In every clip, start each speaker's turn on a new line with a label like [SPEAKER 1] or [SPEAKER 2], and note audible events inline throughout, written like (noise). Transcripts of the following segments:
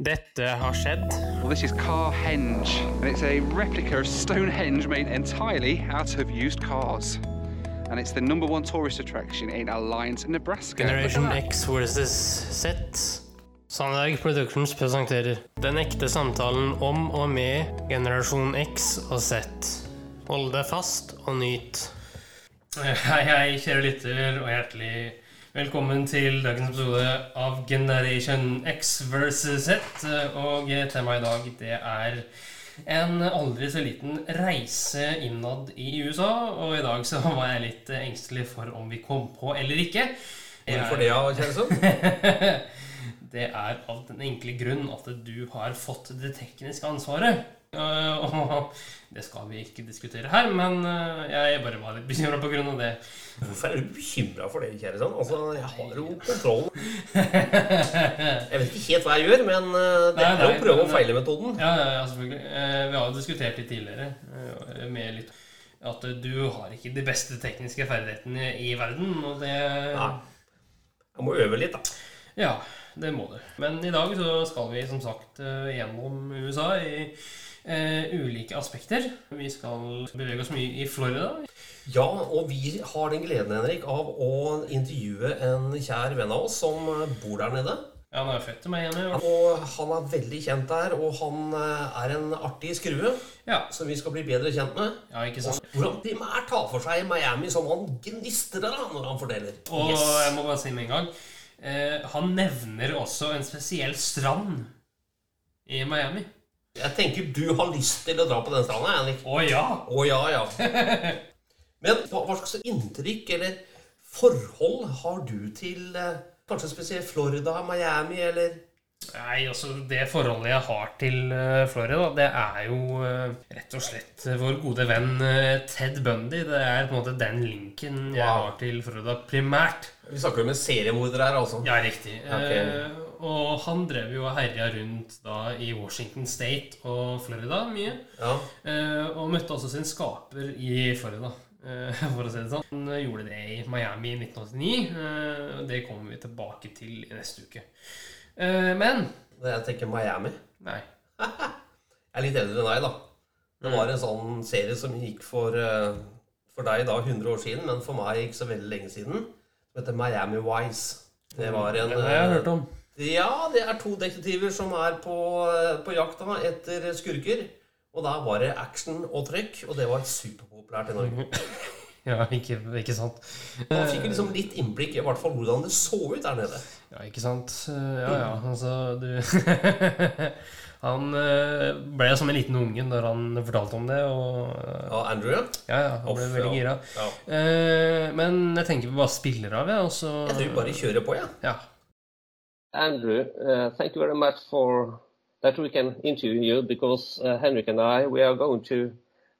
[SPEAKER 1] Dette har skjedd.
[SPEAKER 2] Well, this is Carhenge, and it's a replica of Stonehenge made entirely out of used cars. And it's the number one tourist attraction in Alliance, Nebraska.
[SPEAKER 1] Generation X versus Z. Sandberg Productions presenterer Den ekte samtalen om og med generasjon X og Z. Hold deg fast og nyt. Hei, hei, kjære lytter, og hjertelig velkommen til dagens episode av Generation X versus Z. Og temaet i dag, det er en aldri så liten reise innad i USA. Og i dag så (laughs) var jeg litt engstelig for om vi kom på eller ikke.
[SPEAKER 3] Hvorfor det, Kjellson? (laughs)
[SPEAKER 1] Det er av den enkle grunn at du har fått det tekniske ansvaret. Uh, (laughs) og det skal vi ikke diskutere her, men uh, jeg bare var litt bekymra pga. det.
[SPEAKER 3] Hvorfor er du bekymra for det, Kjærestad? Altså, jeg har jo kontrollen. Jeg vet ikke helt hva jeg gjør, men uh, det er jo prøve og feile-metoden.
[SPEAKER 1] Ja, ja, selvfølgelig. vi har jo diskutert litt tidligere med litt at du har ikke de beste tekniske ferdighetene i verden, og det
[SPEAKER 3] Nei. Jeg må øve litt, da.
[SPEAKER 1] Ja, det må du. Men i dag så skal vi som sagt gjennom USA i eh, ulike aspekter. Vi skal bevege oss mye i Florida.
[SPEAKER 3] Ja, og vi har den gleden, Henrik, av å intervjue en kjær venn av oss som bor der nede.
[SPEAKER 1] Ja, Han er født i Miami.
[SPEAKER 3] Og han er veldig kjent der, og han er en artig skrue
[SPEAKER 1] ja.
[SPEAKER 3] som vi skal bli bedre kjent med.
[SPEAKER 1] Ja, ikke sant?
[SPEAKER 3] Og hvordan primært tar for seg Miami som han gnistrer da når han forteller.
[SPEAKER 1] Og yes. jeg må bare si med en gang eh, Han nevner også en spesiell strand i Miami.
[SPEAKER 3] Jeg tenker du har lyst til å dra på den stranda, Henrik.
[SPEAKER 1] Å ja.
[SPEAKER 3] Å ja, ja. (laughs) Men hva, slags inntrykk eller forhold har du til eh, kanskje spesielt Florida, Miami eller
[SPEAKER 1] Nei, altså Det forholdet jeg har til uh, Florida, det er jo uh, rett og slett vår gode venn Ted Bundy. Det er på en måte den linken jeg wow. har til Florida primært.
[SPEAKER 3] Vi snakker jo med seriemorder her, altså?
[SPEAKER 1] Ja, riktig. Okay. Og han drev jo og herja rundt da i Washington State og Florida mye.
[SPEAKER 3] Ja.
[SPEAKER 1] og møtte også sin skaper i Florida. (laughs) For å si det sånn. Han gjorde det i Miami i 1989. og Det kommer vi tilbake til i neste uke. Men
[SPEAKER 3] Jeg tenker Miami.
[SPEAKER 1] Nei. (laughs)
[SPEAKER 3] jeg er litt eldre enn deg, da. Det var en sånn serie som gikk for, for deg da 100 år siden, men for meg ikke så veldig lenge siden. Som heter Miami Wise. Det var en
[SPEAKER 1] Det har jeg hørt om.
[SPEAKER 3] Ja, det er to detektiver som er på, på jakt etter skurker. Og da var det action og trykk, og det var superpopulært i Norge. (laughs)
[SPEAKER 1] Ja, ikke, ikke sant.
[SPEAKER 3] Man fikk liksom litt innblikk i hvert fall hvordan det så ut der nede.
[SPEAKER 1] Ja, ikke sant. Ja, ja. Altså, du (laughs) Han eh, ble som en liten unge når han fortalte om det. Og,
[SPEAKER 3] ja, Andrew?
[SPEAKER 1] Ja, ja, han ble Off, veldig gira. Ja. Eh, men jeg tenker vi bare spiller av,
[SPEAKER 3] ja,
[SPEAKER 1] og
[SPEAKER 3] Jeg tror vi bare kjører på,
[SPEAKER 1] ja. ja.
[SPEAKER 4] Andrew, uh, thank you very much for that we can interview you because uh, Henrik and I we are going to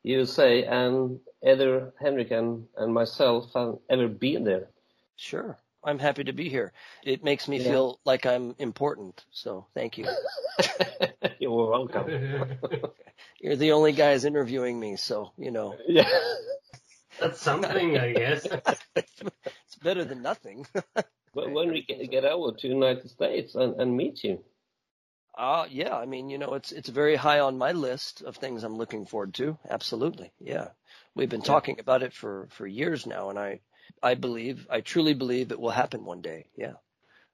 [SPEAKER 4] USA and either Henrik and, and myself have ever been there.
[SPEAKER 5] Sure. I'm happy to be here. It makes me yeah. feel like I'm important. So thank you. (laughs)
[SPEAKER 4] You're welcome. (laughs)
[SPEAKER 5] You're the only guys interviewing me, so you know.
[SPEAKER 4] Yeah.
[SPEAKER 1] That's something, I guess. (laughs)
[SPEAKER 5] it's better than nothing.
[SPEAKER 4] But when we get get over to the United States and, and meet you.
[SPEAKER 5] Uh, yeah, I mean, you know, it's it's very high on my list of things I'm looking forward to. Absolutely. Yeah. We've been talking about it for, for years now, and I, I believe, I truly believe it will happen one day. Yeah.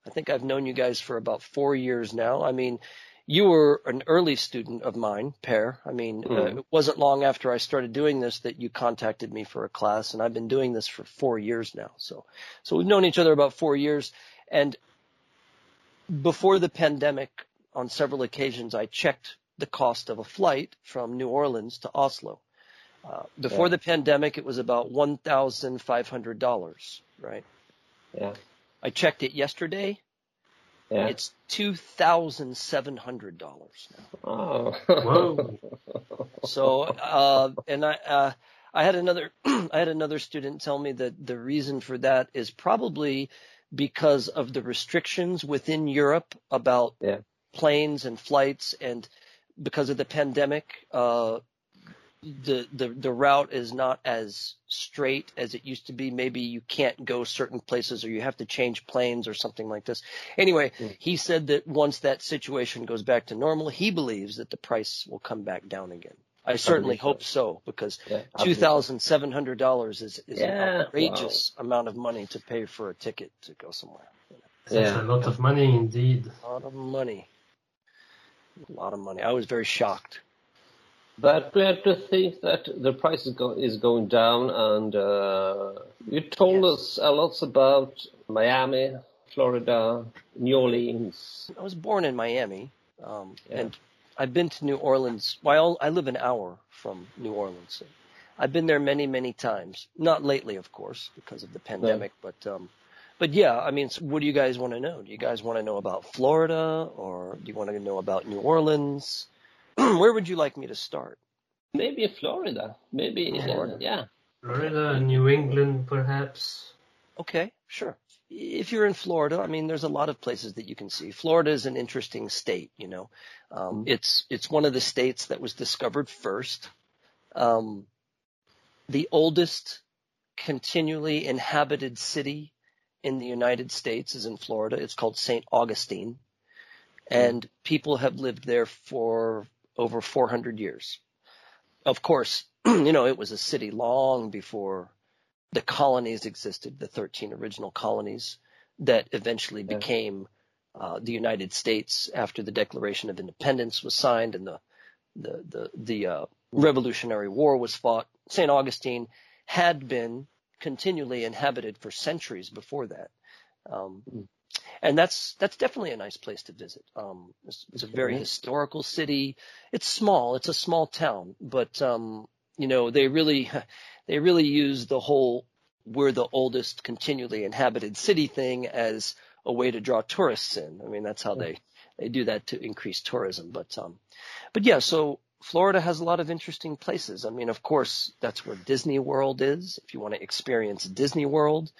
[SPEAKER 5] I think I've known you guys for about four years now. I mean, you were an early student of mine, Per. I mean, mm. uh, mm-hmm. it wasn't long after I started doing this that you contacted me for a class, and I've been doing this for four years now. So, so we've known each other about four years, and before the pandemic, on several occasions, I checked the cost of a flight from New Orleans to Oslo. Uh, before yeah. the pandemic, it was about one thousand five hundred dollars, right?
[SPEAKER 4] Yeah.
[SPEAKER 5] I checked it yesterday.
[SPEAKER 4] Yeah.
[SPEAKER 5] It's two thousand seven hundred dollars
[SPEAKER 4] now. Oh,
[SPEAKER 5] whoa! (laughs) so, uh, and I, uh, I had another, (clears throat) I had another student tell me that the reason for that is probably because of the restrictions within Europe about
[SPEAKER 4] yeah.
[SPEAKER 5] planes and flights, and because of the pandemic, uh, the, the the route is not as straight as it used to be. Maybe you can't go certain places or you have to change planes or something like this. Anyway,
[SPEAKER 4] Mm.
[SPEAKER 5] he said that once that situation goes back to normal, he believes that the price will come back down again. I certainly hope so because
[SPEAKER 4] Yeah,
[SPEAKER 5] two thousand seven hundred dollars is is
[SPEAKER 4] Yeah,
[SPEAKER 5] an outrageous amount of money to pay for a ticket to go somewhere.
[SPEAKER 1] That's
[SPEAKER 4] Yeah.
[SPEAKER 1] a lot of money indeed.
[SPEAKER 5] A lot of money. A lot of money. I was very shocked.
[SPEAKER 4] But glad to think that the price is, go- is going down, and uh, you told
[SPEAKER 5] Yes.
[SPEAKER 4] us a lot about Miami, Florida, New Orleans.
[SPEAKER 5] I was born in Miami, um,
[SPEAKER 4] Yeah.
[SPEAKER 5] and I've been to New Orleans. Well, I live an hour from New Orleans. I've been there many, many times. Not lately, of course, because of the pandemic. But, um, but yeah, I mean, what do you guys want to know? Do you guys want to know about Florida, or do you want to know about New Orleans? (clears throat) Where would you like me to start?
[SPEAKER 4] Maybe Florida. Maybe, uh,
[SPEAKER 5] Florida.
[SPEAKER 4] yeah.
[SPEAKER 1] Florida, New England, perhaps.
[SPEAKER 5] Okay, sure. If you're in Florida, I mean, there's a lot of places that you can see. Florida is an interesting state, you know. Um, It's it's one of the states that was discovered first. Um, the oldest continually inhabited city in the United States is in Florida. It's called St. Augustine, and people have lived there for over 400 years. Of course, (clears throat) you know, it was a city long before the colonies existed, the 13 original colonies that eventually became uh, the United States after the Declaration of Independence was signed and the the the, the uh, Revolutionary War was fought. St. Augustine had been continually inhabited for centuries before that. Um,
[SPEAKER 4] Mm.
[SPEAKER 5] And that's that's definitely a nice place to visit. Um, it's, it's a very historical city. It's small. It's a small town, but um, you know they really (laughs) they really use the whole we're the oldest continually inhabited city thing as a way to draw tourists in. I mean that's how they they do that to increase tourism. But um, but yeah, so Florida has a lot of interesting places. I mean, of course, that's where Disney World is. If you want to experience Disney World,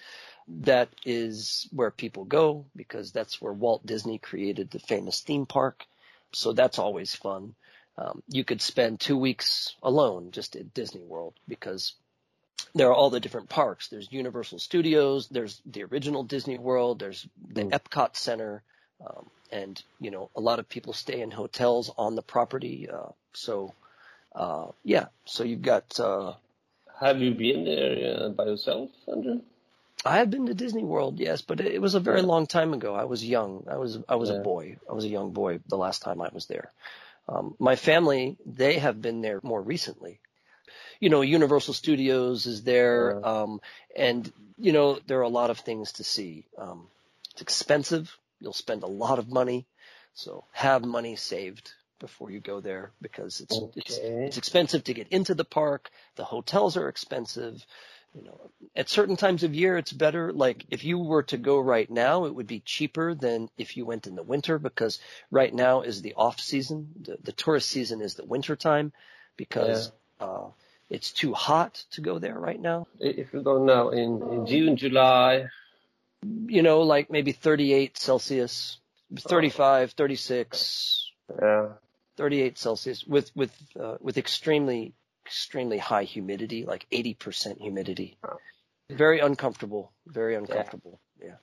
[SPEAKER 5] that is where people go because that's where Walt Disney created the famous theme park. So that's always fun. Um, you could spend two weeks alone just at Disney World because there are all the different parks. There's Universal Studios, there's the original Disney World, there's the
[SPEAKER 4] Mm.
[SPEAKER 5] Epcot Center, um, and you know a lot of people stay in hotels on the property. Uh, so uh, yeah, so you've got. Uh,
[SPEAKER 4] Have you been there uh, by yourself, Andrew?
[SPEAKER 5] I have been to Disney World, yes, but it was a very long time ago. I was young. I was I was a boy. I was a young boy the last time I was there. Um, my family, they have been there more recently. You know, Universal Studios is there, um, and you know there are a lot of things to see. Um, it's expensive. You'll spend a lot of money, so have money saved before you go there because it's it's it's expensive to get into the park. The hotels are expensive. You know, at certain times of year, it's better. Like if you were to go right now, it would be cheaper than if you went in the winter because right now is the off season. The, the tourist season is the winter time because uh, it's too hot to go there right now.
[SPEAKER 4] If you go now in, in June, July,
[SPEAKER 5] You know, like maybe 38 Celsius, 35, 36,
[SPEAKER 4] yeah,
[SPEAKER 5] 38 Celsius with with uh, with extremely extremely high humidity, like 80% humidity.
[SPEAKER 4] Oh.
[SPEAKER 5] Very uncomfortable, very uncomfortable. Yeah.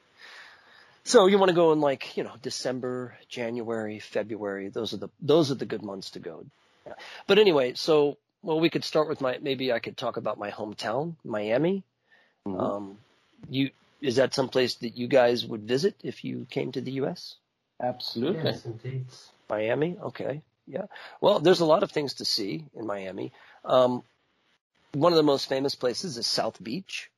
[SPEAKER 5] So you want to go in like, you know, December, January, February. Those are the those are the good months to go. Yeah. But anyway, so well we could start with my maybe I could talk about my hometown, Miami.
[SPEAKER 4] Mhm.
[SPEAKER 5] Um you is that someplace that you guys would visit if you came to the US?
[SPEAKER 4] absolutely.
[SPEAKER 1] Yes, indeed.
[SPEAKER 5] Miami. Okay. Yeah. Well, there's a lot of things to see in Miami. Um, one of the most famous places is South Beach.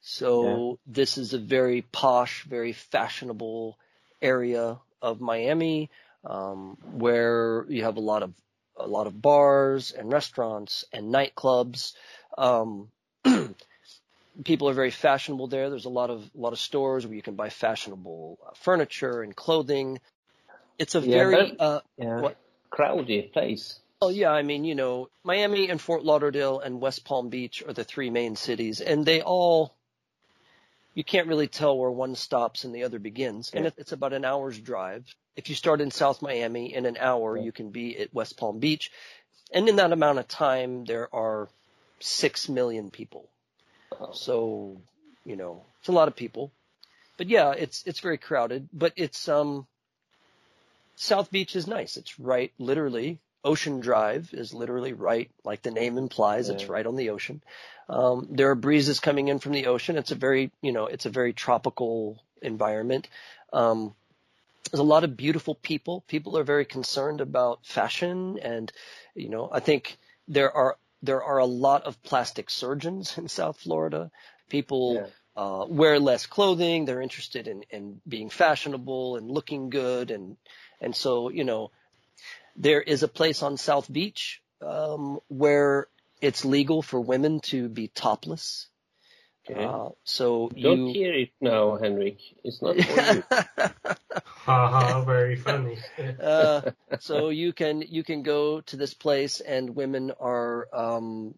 [SPEAKER 5] So this is a very posh, very fashionable area of Miami, um, where you have a lot of a lot of bars and restaurants and nightclubs. Um, (clears throat) people are very fashionable there. There's a lot of a lot of stores where you can buy fashionable uh, furniture and clothing. It's a
[SPEAKER 4] Yeah,
[SPEAKER 5] very
[SPEAKER 4] but-
[SPEAKER 5] uh,
[SPEAKER 4] Yeah.
[SPEAKER 5] What?
[SPEAKER 4] Crowdy place.
[SPEAKER 5] Oh yeah, I mean, you know, Miami and Fort Lauderdale and West Palm Beach are the three main cities, and they all, you can't really tell where one stops and the other begins. And
[SPEAKER 4] Yeah.
[SPEAKER 5] it, it's about an hour's drive. If you start in South Miami, in an hour,
[SPEAKER 4] Yeah.
[SPEAKER 5] you can be at West Palm Beach. and in that amount of time, there are six million people. So, you know, it's a lot of people. But yeah, it's it's very crowded. But it's um, South Beach is nice. It's right, literally. Ocean Drive is literally right, like the name implies. It's right on the ocean. Um, there are breezes coming in from the ocean. It's a very, you know, it's a very tropical environment. Um, there's a lot of beautiful people. People are very concerned about fashion, and you know, I think there are there are a lot of plastic surgeons (laughs) in South Florida. People
[SPEAKER 4] Yeah.
[SPEAKER 5] uh, wear less clothing. They're interested in, in being fashionable and looking good, and and so you know, there is a place on South Beach um, where it's legal for women to be topless.
[SPEAKER 4] Okay.
[SPEAKER 5] Uh, so
[SPEAKER 4] Don't
[SPEAKER 5] you
[SPEAKER 4] hear it now, Henrik. It's not for you. (laughs)
[SPEAKER 1] Haha, very funny.
[SPEAKER 5] uh, so you can you can go to this place and women are um,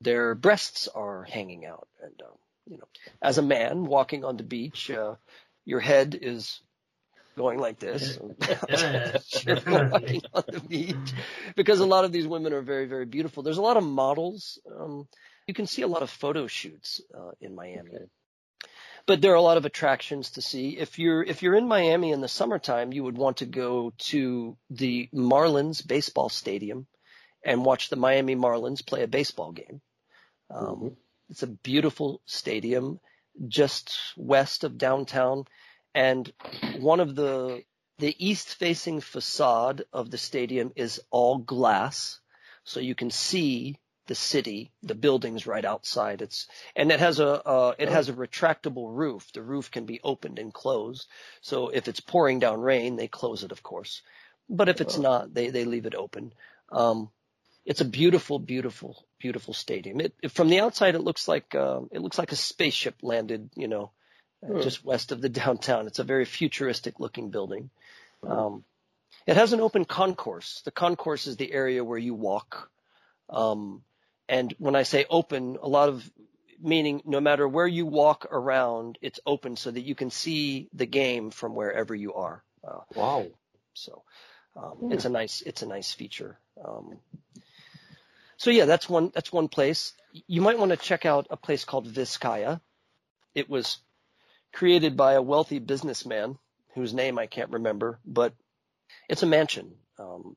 [SPEAKER 5] their breasts are hanging out and um, you know as a man walking on the beach uh, your head is going like this
[SPEAKER 1] Yeah,
[SPEAKER 5] You're
[SPEAKER 1] definitely.
[SPEAKER 5] walking on the beach because a lot of these women are very very beautiful there's a lot of models um, you can see a lot of photo shoots uh, in Miami
[SPEAKER 4] Okay.
[SPEAKER 5] but there are a lot of attractions to see. If you're if you're in Miami in the summertime, you would want to go to the Marlins baseball stadium and watch the Miami Marlins play a baseball game. Um,
[SPEAKER 4] Mhm.
[SPEAKER 5] It's a beautiful stadium just west of downtown, and one of the the east facing facade of the stadium is all glass, so you can see the city, the buildings right outside. It's and it has a uh, it has a retractable roof. The roof can be opened and closed. So if it's pouring down rain, they close it, of course. But if it's not, they they leave it open. Um, it's a beautiful, beautiful, beautiful stadium. It, it- from the outside, it looks like um, it looks like a spaceship landed, you know, uh,
[SPEAKER 4] Hmm.
[SPEAKER 5] just west of the (laughs) downtown. It's a very futuristic looking building. Um, it has an open concourse. The concourse is the area where you walk. Um, and when I say open, a lot of meaning no matter where you walk around, it's open so that you can see the game from wherever you are. Uh,
[SPEAKER 4] Wow.
[SPEAKER 5] so um, it's a nice it's a nice feature. Um, so yeah, that's one that's one place. You might want to check out a place called Vizcaya. It was created by a wealthy businessman whose name I can't remember, but it's a mansion um,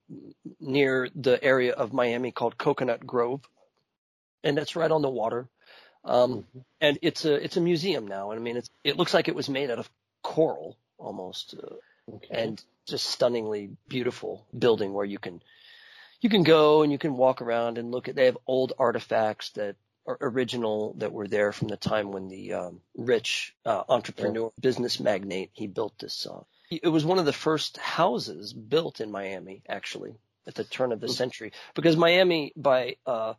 [SPEAKER 5] near the area of Miami called Coconut Grove, and it's right on the water. Um, and it's a it's a museum now. And I mean, it's it looks like it was made out of coral almost. Uh,
[SPEAKER 4] Okay.
[SPEAKER 5] and just stunningly beautiful building where you can you can go and you can walk around and look at they have old artifacts that original that were there from the time when the um, rich uh, entrepreneur business magnate he built this uh, it was one of the first houses built in Miami actually at the turn of the century. Because Miami by uh,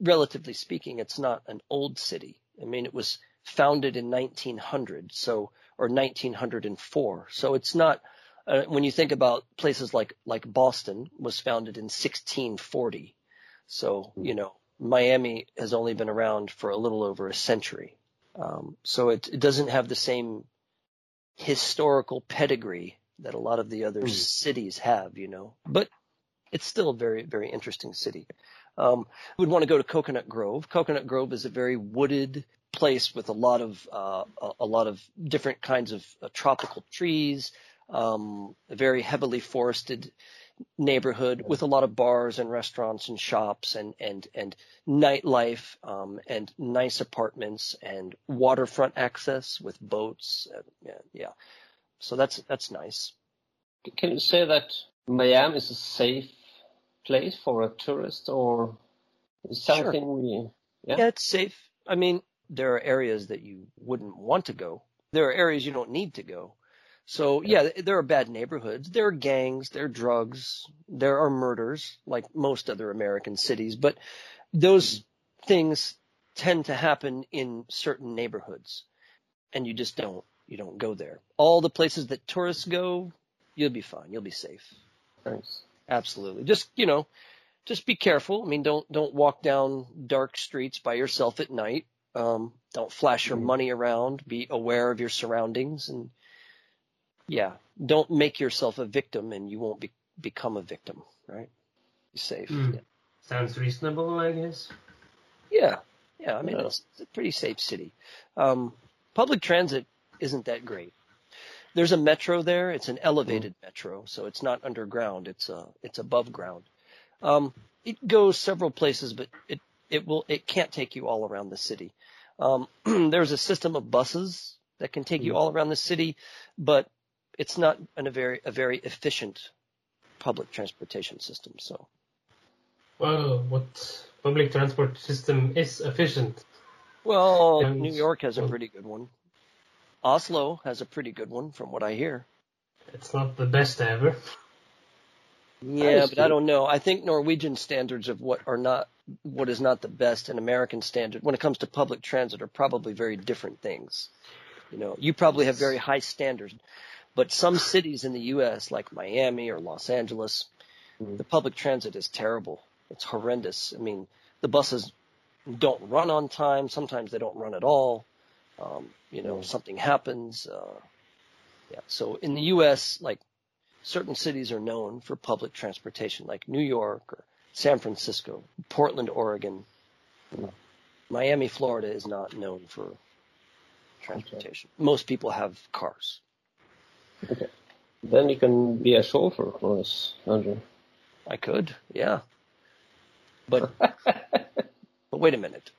[SPEAKER 5] relatively speaking it's not an old city. I mean it was founded in 1900 so or 1904 so it's not uh, when you think about places like like Boston was founded in 1640 so you know Miami has only been around for a little over a century. Um, so it, it doesn't have the same historical pedigree that a lot of the other cities have you know but it's still a very very interesting city. Um, we would want to go to Coconut Grove. Coconut Grove is a very wooded place with a lot of uh, a, a lot of different kinds of uh, tropical trees, um, very heavily forested neighborhood with a lot of bars and restaurants and shops and and and nightlife um, and nice apartments and waterfront access with boats. Uh, yeah, yeah, so that's that's nice.
[SPEAKER 4] Can you say that Miami is a safe place for a tourist, or is
[SPEAKER 5] Sure.
[SPEAKER 4] something we? Yeah.
[SPEAKER 5] Yeah, it's safe. I mean, there are areas that you wouldn't want to go. There are areas you don't need to go. So yeah, there are bad neighborhoods. There are gangs. There are drugs. There are murders, like most other American cities. But those things tend to happen in certain neighborhoods, and you just don't you don't go there. All the places that tourists go, you'll be fine. You'll be safe.
[SPEAKER 4] Thanks.
[SPEAKER 5] Absolutely. Just, you know, just be careful. I mean, don't, don't walk down dark streets by yourself at night. Um, don't flash your money around. Be aware of your surroundings and yeah, don't make yourself a victim and you won't be, become a victim, right? Be safe.
[SPEAKER 1] Mm.
[SPEAKER 5] Yeah.
[SPEAKER 1] Sounds reasonable, I guess.
[SPEAKER 5] Yeah, yeah. I mean,
[SPEAKER 4] Yeah.
[SPEAKER 5] it's, it's a pretty safe city. Um, public transit isn't that great. There's a metro there. It's an elevated metro, so it's not underground. It's uh, it's above ground. Um, it goes several places, but it it will it can't take you all around the city. Um, (clears throat) there's a system of buses that can take you all around the city, but it's not an, a very a very efficient public transportation system. So
[SPEAKER 1] Well, what public transport system is efficient?
[SPEAKER 5] Well,
[SPEAKER 1] And-
[SPEAKER 5] New York has a pretty good one. Oslo has a pretty good one, from what I hear.
[SPEAKER 1] It's not the best ever.
[SPEAKER 5] Yeah,
[SPEAKER 4] Nice,
[SPEAKER 5] but I don't know. I think Norwegian standards of what are not what is not the best and American standard when it comes to public transit are probably very different things. You know, you probably have very high standards, but some cities in the U.S. like Miami or Los Angeles, the public transit is terrible. It's horrendous. I mean, the buses don't run on time. Sometimes they don't run at all. Um, you know, something happens. Uh, yeah. So in the U.S., like certain cities are known for public transportation, like New York or San Francisco, Portland, Oregon. Miami, Florida is not known for transportation. Most people have cars.
[SPEAKER 4] Then you can be a chauffeur for us, Andrew.
[SPEAKER 5] I could, yeah. But (laughs) but wait a minute.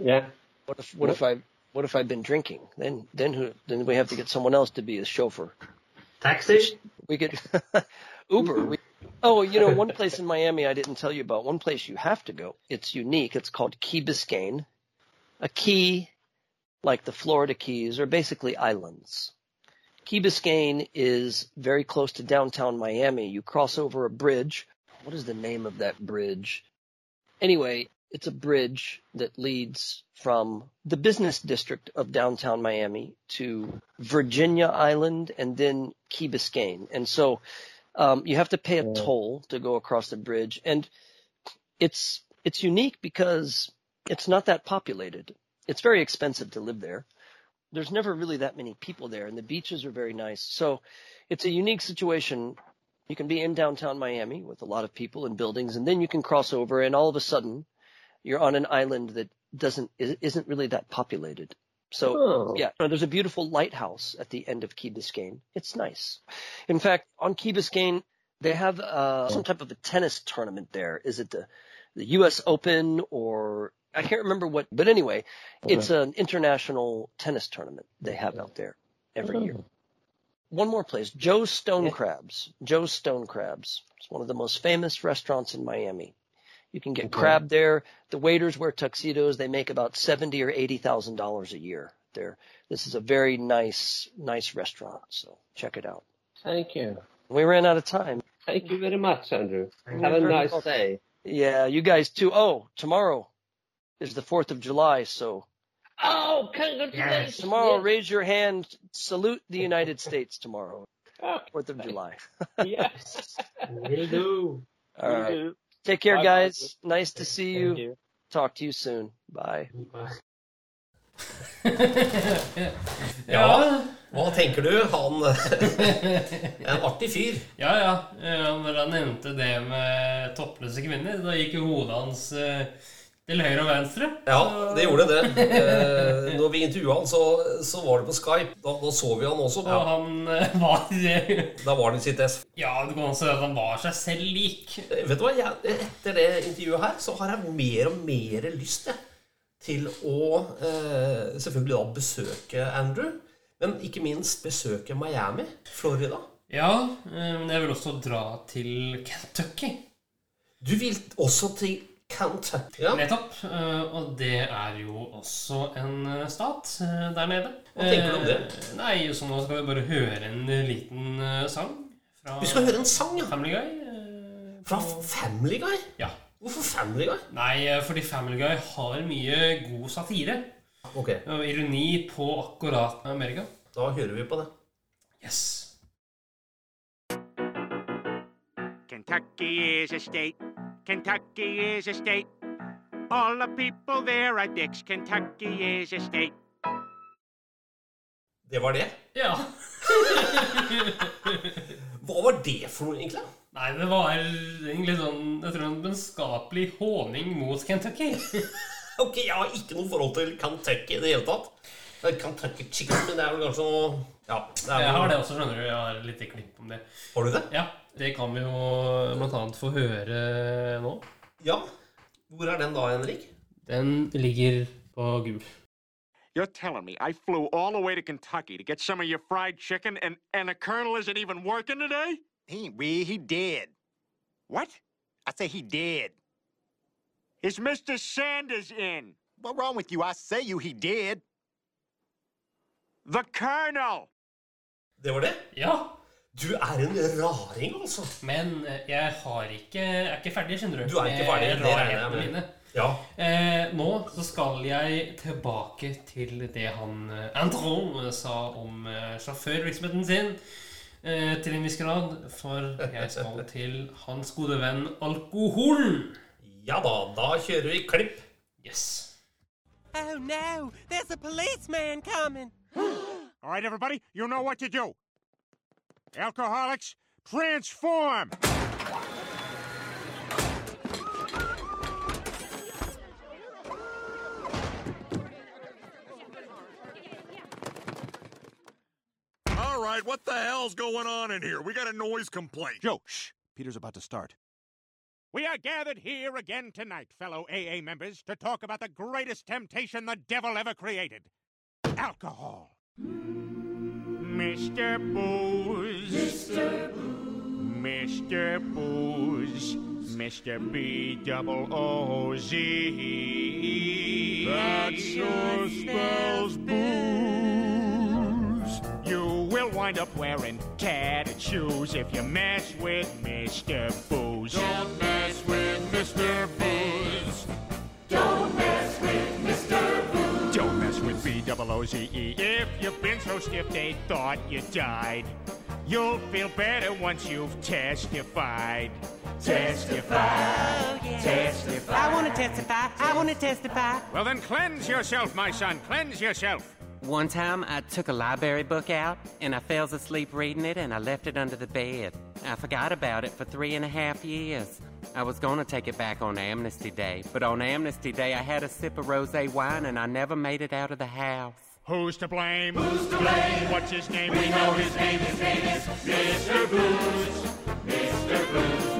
[SPEAKER 4] Yeah.
[SPEAKER 5] What if what if I what if I've been drinking? Then then who then we have to get someone else to be a chauffeur.
[SPEAKER 1] Taxi?
[SPEAKER 5] We could (laughs) Uber. We, oh, you know, one place in Miami I didn't tell you about. One place you have to go. It's unique. It's called Key Biscayne. A key, like the Florida Keys, are basically islands. Key Biscayne is very close to downtown Miami. You cross over a bridge. What is the name of that bridge? Anyway, it's a bridge that leads from the business district of downtown Miami to Virginia Island and then Key Biscayne. And so um, you have to pay a toll to go across the bridge. And it's it's unique because it's not that populated. It's very expensive to live there. There's never really that many people there, and the beaches are very nice. So it's a unique situation. You can be in downtown Miami with a lot of people and buildings, and then you can cross over, and all of a sudden, you're on an island that doesn't is- isn't really that populated. So
[SPEAKER 4] Oh.
[SPEAKER 5] yeah, there's a beautiful lighthouse at the end of Key Biscayne. It's nice. In fact, on Key Biscayne, they have uh, some type of a tennis tournament there. Is it the the U.S. Open or I can't remember what, but anyway, it's an international tennis tournament they have out there every year. One more place, Joe's Stone. Crabs. Joe's Stone Crabs. It's one of the most famous restaurants in Miami. You can get
[SPEAKER 4] Okay.
[SPEAKER 5] crab there. The waiters wear tuxedos. They make about seventy or eighty thousand dollars a year. There, this is a very nice, nice restaurant. So check it out.
[SPEAKER 4] Thank you.
[SPEAKER 5] We ran out of time.
[SPEAKER 4] Thank you very much, Andrew. Have a nice day.
[SPEAKER 5] Yeah, you guys too. Oh, tomorrow is the Fourth of July, so
[SPEAKER 4] Oh, congratulations!
[SPEAKER 5] tomorrow
[SPEAKER 4] Yes.
[SPEAKER 5] raise your hand, salute the United (laughs) States tomorrow, Fourth of July.
[SPEAKER 4] yes. (laughs)
[SPEAKER 1] Will do.
[SPEAKER 5] All right, take care,
[SPEAKER 4] Bye,
[SPEAKER 5] guys. Nice to see
[SPEAKER 4] Thank
[SPEAKER 5] you.
[SPEAKER 4] you.
[SPEAKER 5] Talk to you soon. Bye. (laughs)
[SPEAKER 3] Ja, hva tenker du? Han En artig fyr.
[SPEAKER 1] Ja, ja. Eh, Når han nevnte det med toppløse kvinner, da gikk jo hodet hans eh, til høyre og venstre.
[SPEAKER 3] Ja, det gjorde det. (laughs) Eh, når vi intervjua han, så, så var det på Skype. Da, da så vi han også.
[SPEAKER 1] Og han eh, var
[SPEAKER 3] Da var han i sitt ess.
[SPEAKER 1] Ja, du kan si at han var seg selv lik.
[SPEAKER 3] Eh, Vet du hva, jeg, Etter det intervjuet her så har jeg mer og mer lyst jeg, til å eh, selvfølgelig da besøke Andrew. Men ikke minst besøke Miami, Florida.
[SPEAKER 1] Ja, eh, men jeg vil også dra til Kentucky.
[SPEAKER 3] Du vil også til Kentucky. Ja.
[SPEAKER 1] Nettopp. eh, Og det er jo også en eh, stat eh, der nede.
[SPEAKER 3] Hva tenker du om det?
[SPEAKER 1] Nei, så nå skal vi bare høre en liten sang. Fra
[SPEAKER 3] Vi skal høre en sang, ja.
[SPEAKER 1] Family Guy.
[SPEAKER 3] Fra Family Guy.
[SPEAKER 1] Ja.
[SPEAKER 3] Hvorfor Family Guy?
[SPEAKER 1] Nei, fordi Family Guy har mye god satire.
[SPEAKER 3] Ok,
[SPEAKER 1] Og ironi på akkurat Amerika.
[SPEAKER 3] da hører vi på det.
[SPEAKER 1] Yes.
[SPEAKER 6] Kentucky is a state. Kentucky is a state. All the people there are dicks. Kentucky is a state.
[SPEAKER 3] Det var det.
[SPEAKER 1] Ja. (laughs)
[SPEAKER 3] Hva var det for noe, egentlig?
[SPEAKER 1] Nei, det var egentlig sånn Jeg tror en vennskapelig håning mot Kentucky. (laughs)
[SPEAKER 3] Ok, jeg har ikke noe forhold til Kentucky i det hele tatt. Det er Kentucky chicken, men det er vel kanskje noe Ja, det er
[SPEAKER 1] Jeg har det også, skjønner du. Jeg har litt klipp om det.
[SPEAKER 3] Har du det?
[SPEAKER 1] Ja, det kan vi jo blant annet få høre nå.
[SPEAKER 3] Ja. Hvor er den da, Henrik?
[SPEAKER 1] Den ligger på gul.
[SPEAKER 6] You're telling me I flew all the way to Kentucky to get some of your fried chicken and, and the colonel isn't even working today?
[SPEAKER 7] He we, he did.
[SPEAKER 6] What?
[SPEAKER 7] I say he did.
[SPEAKER 6] Is Mr. Sanders in?
[SPEAKER 7] What wrong with you? I say you he did.
[SPEAKER 6] The colonel!
[SPEAKER 3] Det var det?
[SPEAKER 1] Ja,
[SPEAKER 3] Du er en raring, altså.
[SPEAKER 1] men eh, jeg har ikke Jeg er ikke ferdig, skjønner du.
[SPEAKER 3] Du er ikke ferdig, det regner jeg med.
[SPEAKER 1] mine.
[SPEAKER 3] Ja.
[SPEAKER 1] Eh, nå så skal jeg tilbake til det han eh, Andron sa om eh, sjåførvirksomheten sin. Eh, til en viss grad. For jeg skal (laughs) til hans gode venn alkoholen.
[SPEAKER 3] ja da, da kjører vi klipp.
[SPEAKER 1] Yes.
[SPEAKER 8] Oh no, there's a policeman coming. (gasps)
[SPEAKER 6] All right, everybody, you know what to do. Alcoholics, transform!
[SPEAKER 9] All right, what the hell's going on in here? We got a noise complaint.
[SPEAKER 10] Joe, shh. Peter's about to start.
[SPEAKER 6] We are gathered here again tonight, fellow AA members, to talk about the greatest temptation the devil ever created alcohol. Mr. Booze. Mr. Booze. Mr. Booze. Mr. B double O Z.
[SPEAKER 9] That sure spells
[SPEAKER 6] booze. You will wind up wearing tattered shoes if you mess with Mr. Booze.
[SPEAKER 9] Don't mess with Mr. Booze.
[SPEAKER 6] With double O Z E. If you've been so stiff they thought you died, you'll feel better once you've testified. Testify.
[SPEAKER 8] Oh yeah.
[SPEAKER 6] Testify.
[SPEAKER 8] I want to testify. I want to testify.
[SPEAKER 6] Well, then cleanse yourself, my son. Cleanse yourself.
[SPEAKER 8] One time I took a library book out and I fell asleep reading it and I left it under the bed. I forgot about it for three and a half years. I was going to take it back on Amnesty Day, but on Amnesty Day I had a sip of rose wine and I never made it out of the house.
[SPEAKER 6] Who's to blame? Who's to blame? What's his name? We know his name. His name is Mr. Booze. Mr. Booze,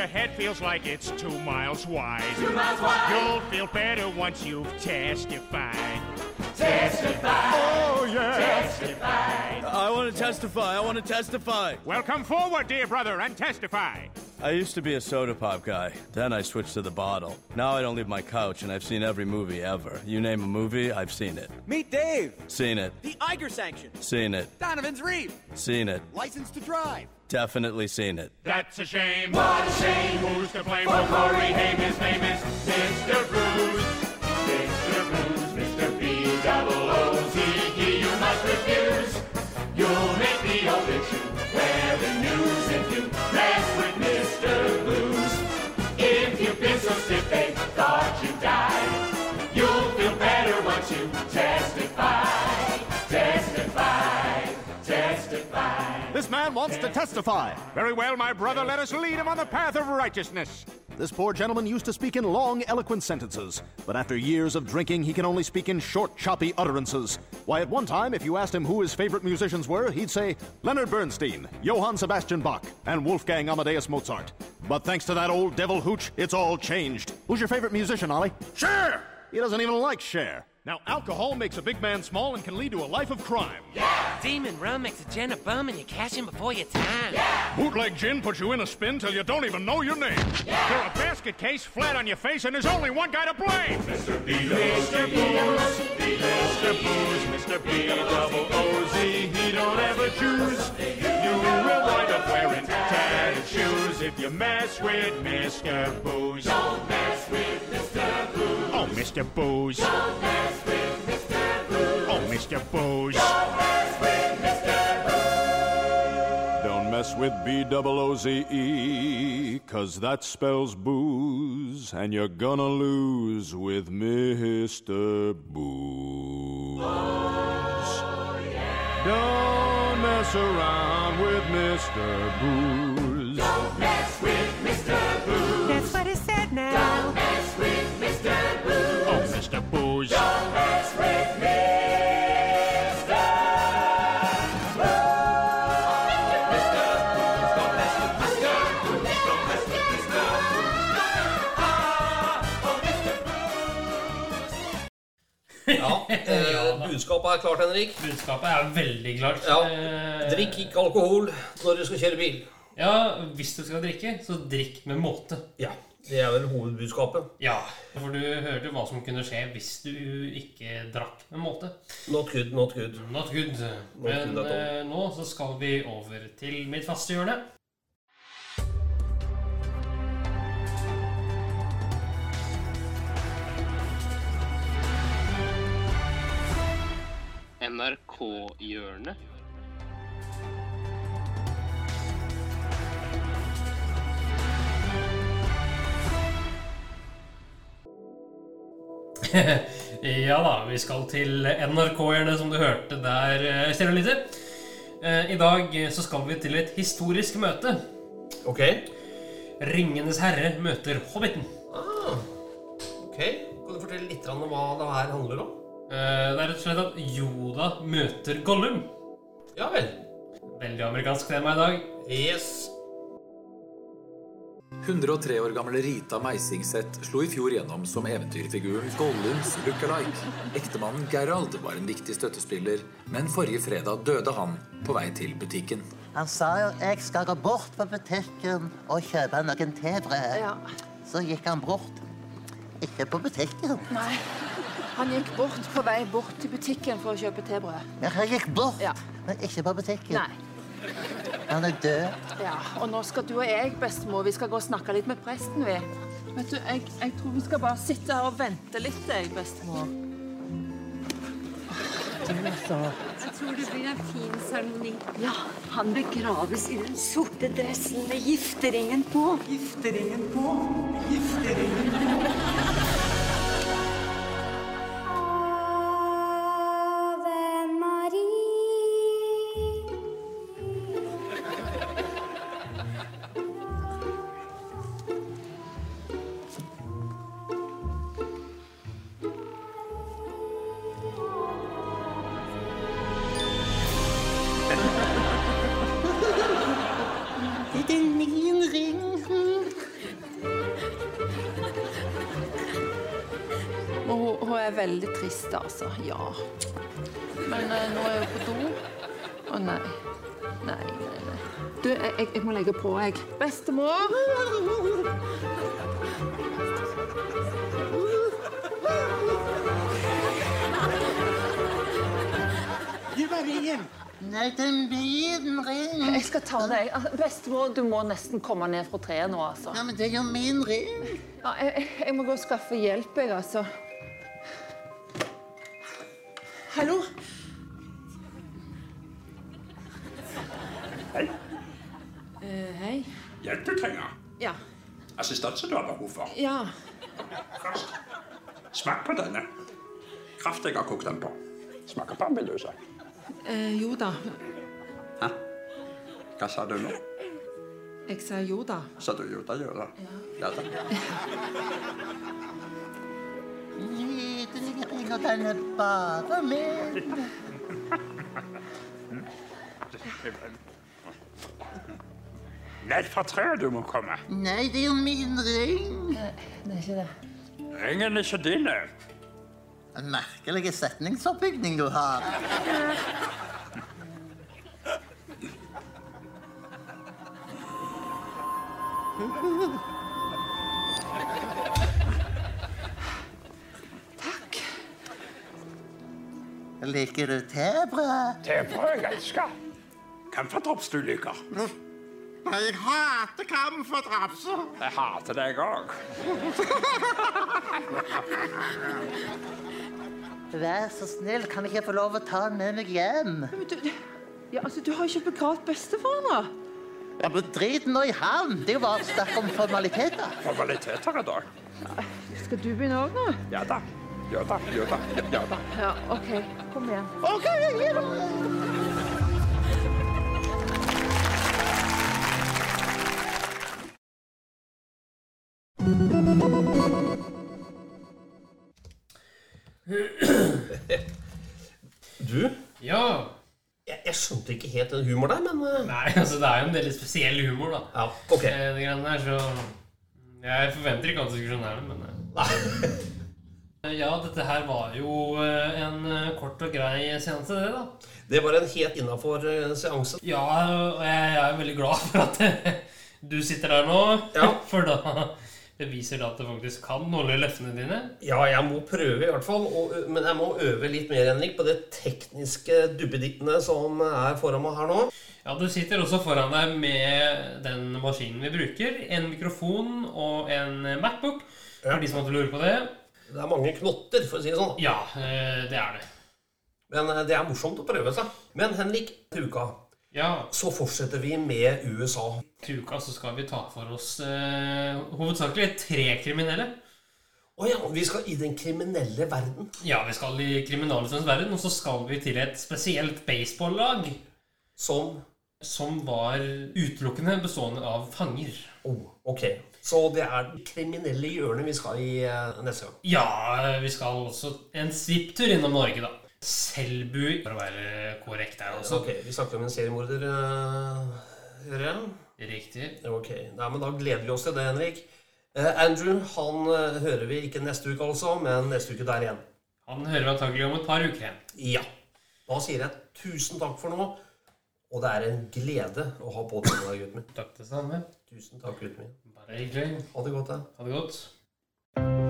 [SPEAKER 6] your head feels like it's two miles wide, two miles wide, you'll feel better once you've testified. Testify. Oh yeah. Testify.
[SPEAKER 11] I want to testify. I want to testify.
[SPEAKER 6] Well, come forward, dear brother, and testify.
[SPEAKER 11] I used to be a soda pop guy. Then I switched to the bottle. Now I don't leave my couch, and I've seen every movie ever. You name a movie, I've seen it.
[SPEAKER 12] Meet Dave,
[SPEAKER 11] Seen it.
[SPEAKER 12] the Eiger sanction.
[SPEAKER 11] Seen it.
[SPEAKER 12] Donovan's Reef,
[SPEAKER 11] Seen it.
[SPEAKER 12] license to drive.
[SPEAKER 11] Definitely seen it.
[SPEAKER 6] That's a shame. What a shame. Who's to blame for Corey Haim? His name is Mr. Booze.
[SPEAKER 10] Wants to testify.
[SPEAKER 6] Very well, my brother, let us lead him on the path of righteousness.
[SPEAKER 10] This poor gentleman used to speak in long, eloquent sentences, but after years of drinking, he can only speak in short, choppy utterances. Why, at one time, if you asked him who his favorite musicians were, he'd say Leonard Bernstein, Johann Sebastian Bach, and Wolfgang Amadeus Mozart. But thanks to that old devil hooch, it's all changed. Who's your favorite musician, Ollie?
[SPEAKER 9] Cher!
[SPEAKER 10] He doesn't even like Cher.
[SPEAKER 9] Now, alcohol makes a big man small and can lead to a life of crime. Yeah!
[SPEAKER 8] Demon rum makes a gent a bum and you cash in before your time. Yeah!
[SPEAKER 9] Bootleg gin puts you in a spin till you don't even know your name. Yeah!
[SPEAKER 6] You're a basket case flat on your face, and there's only one guy to blame. Mr. B. Mr. Booze. Mr. Booze. Mr. B. Double O Z. He don't ever choose. You will wind up wearing tattered shoes if you mess with Mr. Booze. Don't mess with Mr. Booze. Oh, Mr. Booze. Don't mess with Mr. Booze. Oh, Mr. Booze. Don't mess with Mr.
[SPEAKER 10] Don't mess mess with B double O Z E, cause that spells booze, and you're gonna lose with Mr. Booze. Oh, Don't mess around with Mr. Booze.
[SPEAKER 6] Don't mess with Mr. Booze.
[SPEAKER 8] That's what he said now.
[SPEAKER 6] Don't mess with Mr. Booze.
[SPEAKER 9] Oh, Mr. Booze.
[SPEAKER 6] Don't mess with Mr.
[SPEAKER 3] Ja, eh, budskapet er klart, Henrik.
[SPEAKER 1] Budskapet er veldig klart.
[SPEAKER 3] Ja.
[SPEAKER 1] Eh,
[SPEAKER 3] Drikk ikke alkohol når du skal kjøre bil.
[SPEAKER 1] Ja, hvis du skal drikke, så drikk med måte.
[SPEAKER 3] Ja, Det er vel hovedbudskapet.
[SPEAKER 1] Ja, for du hørte hva som kunne skje hvis du ikke drakk med måte.
[SPEAKER 3] Not good, not good.
[SPEAKER 1] Not good. Men
[SPEAKER 3] good at all.
[SPEAKER 1] eh, nå så skal vi over til mitt faste hjørne.
[SPEAKER 13] NRK-hjørnet. (laughs)
[SPEAKER 1] ja da, vi skal til NRK-erne, som du hørte der, eh, kjære lytter. Eh, I dag eh, så skal vi til et historisk møte.
[SPEAKER 3] Ok.
[SPEAKER 1] Ringenes herre møter Hobbiten.
[SPEAKER 3] Ah, ok. Kan du fortelle litt om hva det her handler om?
[SPEAKER 1] Eh, Det er rett og slett at Yoda møter Gollum.
[SPEAKER 3] Ja vel.
[SPEAKER 1] Veldig amerikansk tema i dag.
[SPEAKER 3] Yes.
[SPEAKER 14] 103 år gamle Rita Meisingseth slo i fjor gjennom som eventyrfiguren Gollums lookalike. Ektemannen Gerald var en viktig støttespiller, men forrige fredag døde han på vei til butikken.
[SPEAKER 15] Han sa jo 'jeg skal gå bort på butikken og kjøpe noen tebrød'. Så gikk han bort. Ikke på butikken.
[SPEAKER 16] Nei. Han gikk bort på vei bort til butikken for å kjøpe tebrød.
[SPEAKER 15] Ja, han gikk bort,
[SPEAKER 16] Ja.
[SPEAKER 15] men ikke på butikken.
[SPEAKER 16] Nei.
[SPEAKER 15] Han er død.
[SPEAKER 16] Ja, og nå skal du og jeg, bestemor, vi skal gå og snakke litt med presten, vi. Vet du, jeg, jeg tror vi skal bare sitte her og vente litt, jeg, bestemor.
[SPEAKER 15] Altså.
[SPEAKER 17] Jeg tror det blir en fin seremoni. Ja, han begraves i den sorte dressen med gifteringen på. Gifteringen på. Gifteringen på.
[SPEAKER 16] Nei,
[SPEAKER 15] er min ring.
[SPEAKER 16] Jeg skal ta deg. Altså, Bestemor, du må nesten komme ned fra treet nå, altså.
[SPEAKER 15] Ja, men det er jo min ring.
[SPEAKER 16] Ja, jeg, jeg- må gå og skaffe hjelp, jeg, altså. Hallo?
[SPEAKER 9] Hei.
[SPEAKER 16] Uh, hei.
[SPEAKER 9] Hjelp du trenger.
[SPEAKER 16] Ja.
[SPEAKER 9] Assistanse du har behov for.
[SPEAKER 16] Ja.
[SPEAKER 9] Først, smak på denne. Kraftig har kokt den på. Smaker på
[SPEAKER 16] Eh, jo da.
[SPEAKER 9] Hæ? Hva sa du nå?
[SPEAKER 16] Jeg sa jo da.
[SPEAKER 9] Sa du jo da jo da? Ja da.
[SPEAKER 15] Nydelig ring, og den er bare min.
[SPEAKER 9] Ned fra treet du må komme.
[SPEAKER 15] Nei, det er jo min ring.
[SPEAKER 16] Nei, Det er ikke det.
[SPEAKER 9] Ringen er ikke din.
[SPEAKER 15] En merkelig setningsoppbygning du har. Takk. Liker du tebrød?
[SPEAKER 9] Tebrød jeg elsker. Camferdrops du liker.
[SPEAKER 15] Jeg hater camferdrops.
[SPEAKER 9] Jeg hater deg òg. (laughs)
[SPEAKER 15] Vær så snill, kan jeg ikke få lov å ta den med meg hjem?
[SPEAKER 16] Ja, altså, Du har ikke begravd bestefaren nå.
[SPEAKER 15] Ja, men Drit nå i han! Det er jo bare snakk om formaliteter.
[SPEAKER 9] Formaliteter i dag?
[SPEAKER 16] Skal du begynne òg nå?
[SPEAKER 9] Ja da. Ja da. Ja da. Ja da.
[SPEAKER 16] Ja, OK. Kom igjen.
[SPEAKER 15] OK, gi det!
[SPEAKER 3] Du?
[SPEAKER 1] Ja.
[SPEAKER 3] Jeg, jeg skjønte ikke helt den humoren der, men eh,
[SPEAKER 1] Nei, altså det er jo en veldig spesiell humor, da.
[SPEAKER 3] Ja, ok.
[SPEAKER 1] Eh, Det greiene der, så Jeg forventer ikke at du skal skjønne det, men eh. Ja, dette her var jo eh, en eh, kort og grei seanse, det, da.
[SPEAKER 3] Det var en helt innafor seanse.
[SPEAKER 1] Ja, og jeg er veldig glad for at (laughs) du sitter der nå. Ja. (laughs) For da beviser da at du faktisk kan holde løftene dine.
[SPEAKER 3] Ja, jeg må prøve i hvert fall. Og, men jeg må øve litt mer Henrik, på det tekniske duppedittene som er foran meg her nå.
[SPEAKER 1] Ja, Du sitter også foran deg med den maskinen vi bruker. En mikrofon og en Macbook. For de som måtte lure på det.
[SPEAKER 3] Det er mange knotter, for å si det sånn.
[SPEAKER 1] Ja, eh, det er det.
[SPEAKER 3] Men eh, det er morsomt å prøve seg. Men Henrik, til uka så fortsetter vi med USA.
[SPEAKER 1] Til uka så skal vi ta for oss eh, hovedsakelig tre kriminelle.
[SPEAKER 3] Å ja, vi skal i den kriminelle verden.
[SPEAKER 1] Ja, vi skal i kriminalistens verden, og så skal vi til et spesielt baseball-lag.
[SPEAKER 3] Som?
[SPEAKER 1] Som var utelukkende bestående av fanger.
[SPEAKER 3] Oh, ok. Så det er det kriminelle hjørnet vi skal i eh, neste gang.
[SPEAKER 1] Ja, vi skal også en svipptur innom Norge, da. Selbu, for å være korrekt her også.
[SPEAKER 3] Ok, Vi snakker om en seriemorder, uh, hører jeg?
[SPEAKER 1] Riktig.
[SPEAKER 3] Ok, Nei, men Da gleder vi oss til det, Henrik. Eh, Andrew han eh, hører vi ikke neste uke, altså, men neste uke der igjen.
[SPEAKER 1] Han hører vi antagelig om et par uker igjen.
[SPEAKER 3] Ja. Da sier jeg tusen takk for nå. Og det er en glede å ha på deg, gutten min.
[SPEAKER 1] Takk det samme.
[SPEAKER 3] Tusen takk, gutten min.
[SPEAKER 1] Bare hyggelig.
[SPEAKER 3] Ha det godt, da.
[SPEAKER 1] Ha det godt.